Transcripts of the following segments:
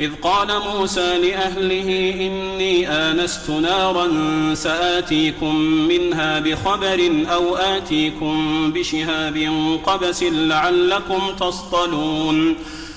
إذ قال موسى لأهله إني آنست نارا سآتيكم منها بخبر أو آتيكم بشهاب قبس لعلكم تصطلون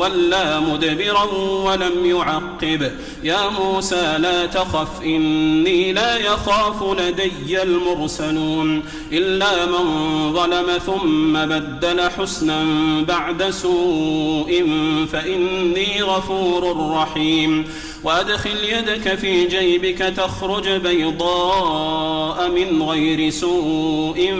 ولا مدبرا ولم يعقب. يا موسى لا تخف إني لا يخاف لدي المرسلون. إلا من ظلم ثم بدل حسنا بعد سوء فإني غفور رحيم. وأدخل يدك في جيبك تخرج بيضاء من غير سوء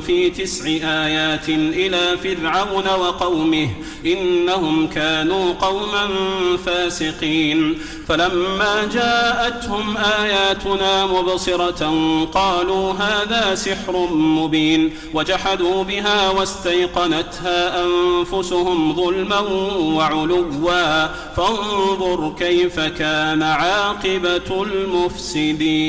في تسع آيات إلى فرعون وقومه إنهم كانوا قوما فاسقين. فلما جاءتهم آياتنا مبصرة قالوا هذا سحر مبين. وجحدوا بها واستيقنتها أنفسهم ظلما وعلوا. فانظر كيف كان عاقبة المفسدين.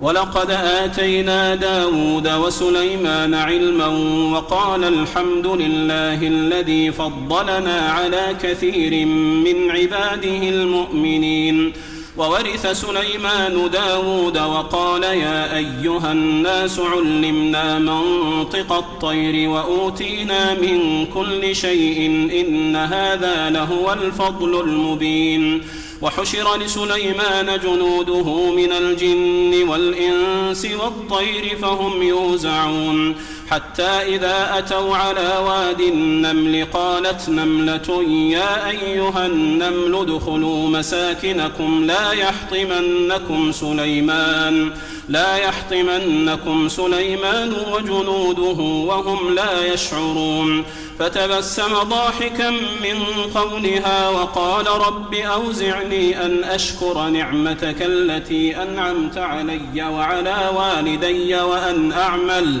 ولقد آتينا داود وسليمان علما وقال الحمد لله الذي فضلنا على كثير من عباده المؤمنين. وورث سليمان داود وقال يا أيها الناس علمنا منطق الطير وأوتينا من كل شيء إن هذا لهو الفضل المبين. وحشر لسليمان جنوده من الجن والإنس والطير فهم يوزعون حتى إذا أتوا على واد النمل قالت نملة يا أيها النمل ادخلوا مساكنكم لا يحطمنكم سليمان لا يحطمنكم سليمان وجنوده وهم لا يشعرون. فتبسم ضاحكا من قولها وقال رب أوزعني أن أشكر نعمتك التي أنعمت علي وعلى والدي وأن أعمل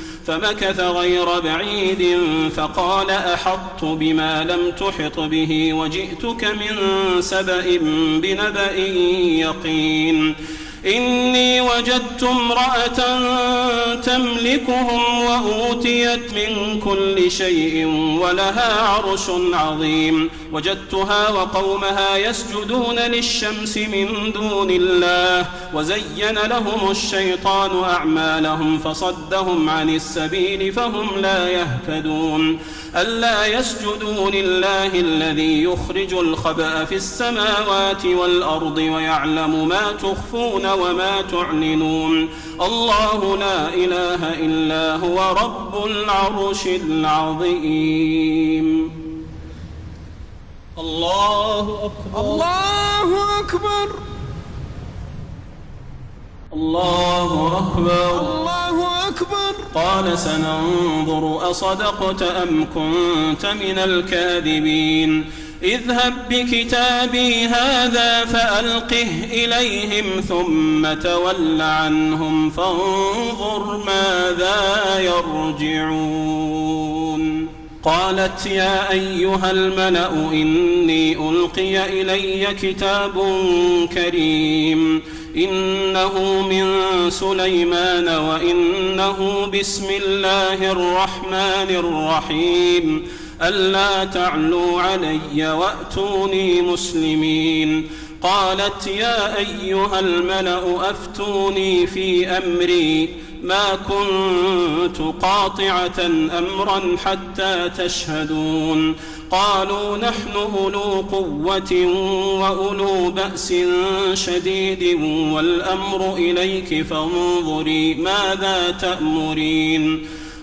فمكث غير بعيد فقال أحطت بما لم تحط به وجئتك من سبأ بنبأ يقين إني وجدت امرأة تملكهم وأوتيت من كل شيء ولها عرش عظيم. وجدتها وقومها يسجدون للشمس من دون الله. وزين لهم الشيطان أعمالهم فصدهم عن السبيل فهم لا يهتدون. ألا يسجدوا لله الذي يخرج الخبأ في السماوات والأرض ويعلم ما تخفون وما تعلنون. الله لا إله إلا هو رب العرش العظيم. الله أكبر. الله أكبر. الله أكبر. الله أكبر. قال سننظر أصدقت أم كنت من الكاذبين. اذهب بكتابي هذا فألقه إليهم ثم تول عنهم فانظر ماذا يرجعون. قالت يا أيها الملأ إني ألقي إلي كتاب كريم إنه من سليمان وإنه بسم الله الرحمن الرحيم ألا تعلوا علي وأتوني مسلمين. قالت يا أيها الملأ أفتوني في أمري. ما كنت قاطعة أمرا حتى تشهدون. قالوا نحن أولو قوة وأولو بأس شديد والأمر إليك فانظري ماذا تأمرين.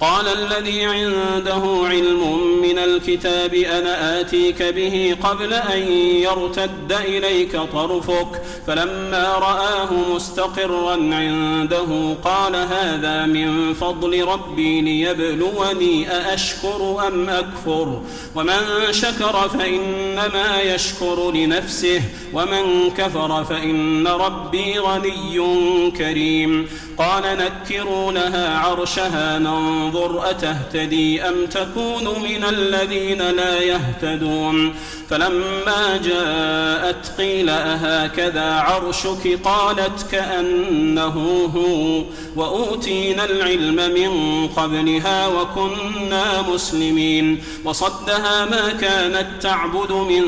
قال الذي عنده علم من الكتاب أنا آتيك به قبل أن يرتد إليك طرفك فلما رآه مستقرا عنده قال هذا من فضل ربي ليبلوني أأشكر أم أكفر ومن شكر فإنما يشكر لنفسه ومن كفر فإن ربي غني كريم قال نكروا لها عرشها ننظر أتهتدي أم تكون من الذين لا يهتدون فلما جاءت قيل أهكذا عرشك قالت كأنه هو وأوتينا العلم من قبلها وكنا مسلمين وصدها ما كانت تعبد من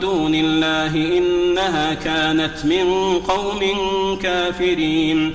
دون الله إنها كانت من قوم كافرين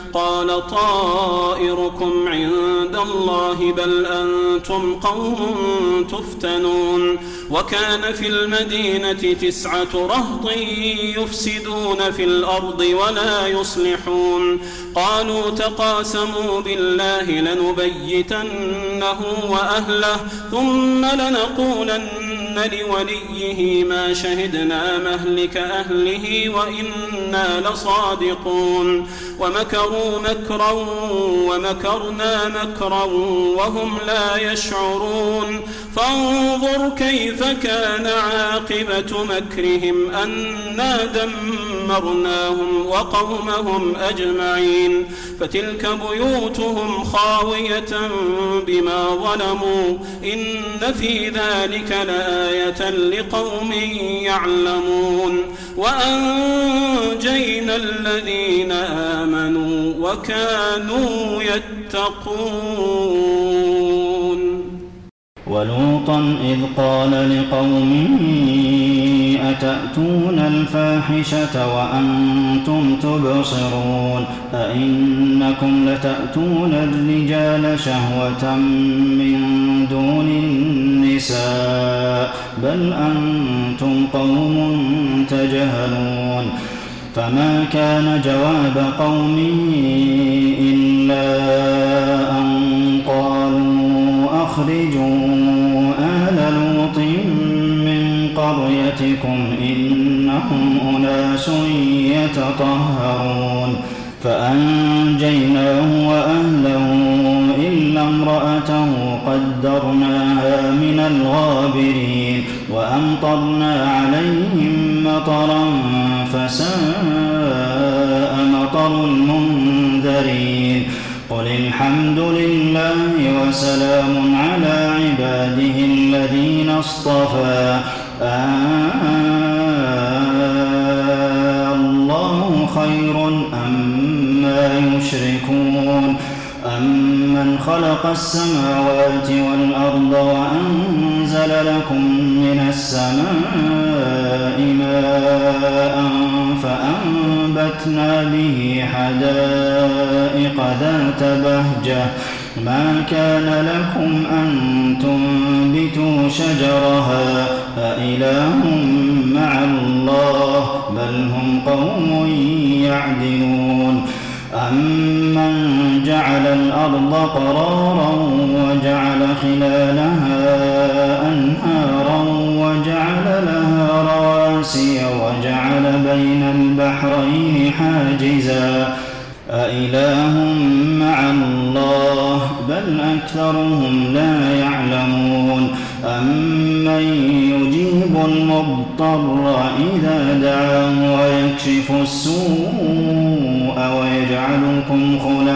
قال طائركم عند الله بل أنتم قوم تفتنون وكان في المدينة تسعة رهط يفسدون في الأرض ولا يصلحون قالوا تقاسموا بالله لنبيتنه وأهله ثم لنقولن لوليه ما شهدنا مهلك أهله وإنا لصادقون. ومكروا مكرا ومكرنا مكرا وهم لا يشعرون. فانظر كيف كان عاقبة مكرهم أنا دمرناهم وقومهم أجمعين. فتلك بيوتهم خاوية بما ظلموا. إن في ذلك لآية لقوم يعلمون وأنجينا الذين آمنوا وكانوا يتقون. ولوطا إذ قال لقومه أتأتون الفاحشة وأنتم تبصرون أئنكم لتأتون الرجال شهوة من دون النساء بل أنتم قوم تجهلون فما كان جواب قومه إلا أن قالوا أخرجوا قريتكم إنهم أناس يتطهرون فأنجيناه وأهله إلا امرأته قدرناها من الغابرين وأمطرنا عليهم مطرا فساء مطر المنذرين قل الحمد لله وسلام على عباده الذين اصطفى خلق السماوات والأرض وأنزل لكم من السماء ماء فأنبتنا به حدائق ذات بهجة. ما كان لكم أن تنبتوا شجرها؟ أإله مع الله بل هم قوم يعدلون. أمن جعل الأرض قرارا وجعل خلالها أنهارا وجعل لها رواسي وجعل بين البحرين حاجزا أإله مع الله بل أكثرهم لا يعلمون أمن يجيب المضطر إذا دعاه ويكشف السوء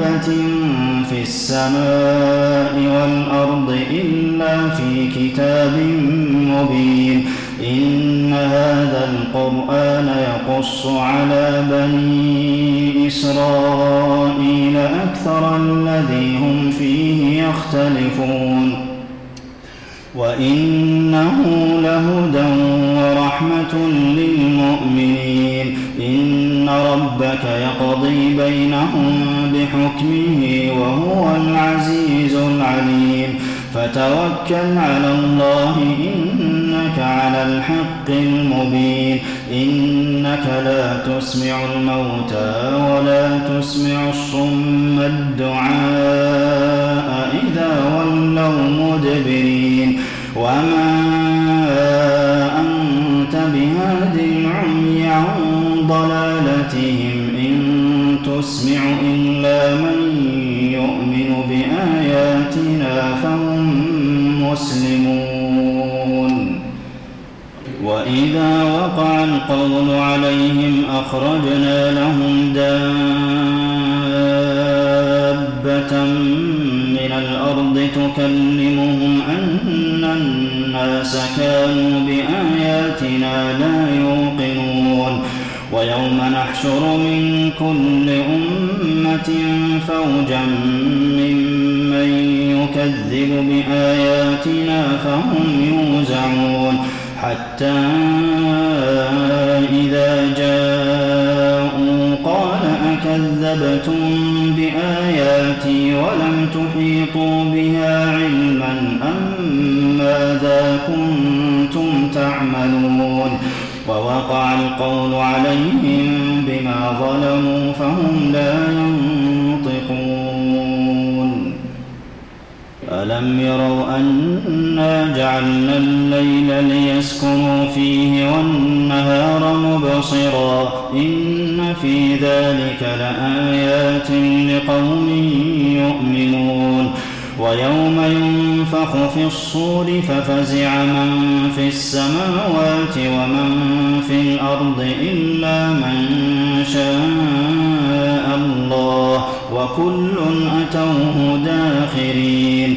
غائبة في السماء والأرض إلا في كتاب مبين. إن هذا القرآن يقص على بني إسرائيل أكثر الذي هم فيه يختلفون. وإنه لهدى ورحمة للمؤمنين. إن ربك يقضي بينهم بحكمه وهو العزيز العليم. فتوكل على الله إنك على الحق المبين. إنك لا تسمع الموتى ولا تسمع الصم الدعاء إذا ولوا مدبرين. وما أنت بهاد العمي عن ضلالتهم. إن تسمع من يؤمن بآياتنا فهم مسلمون. وإذا وقع القول عليهم أخرجنا لهم دابة من الأرض تكلمهم أن الناس كانوا بآياتنا لا يوقنون. ويوم نحشر من كل أمة فوجا ممن يكذب بآياتنا فهم يوزعون حتى إذا جاءوا قال أكذبتم بآياتي ولم تحيطوا بها علما أم ماذا كنتم تعملون ووقع القول عليهم ألم يروا أنا جعلنا الليل ليسكنوا فيه والنهار مبصرا إن في ذلك لآيات لقوم يؤمنون ويوم ينفخ في الصور ففزع من في السماوات ومن في الأرض إلا من شاء الله وكل أتوه داخرين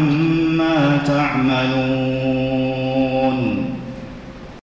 تعملون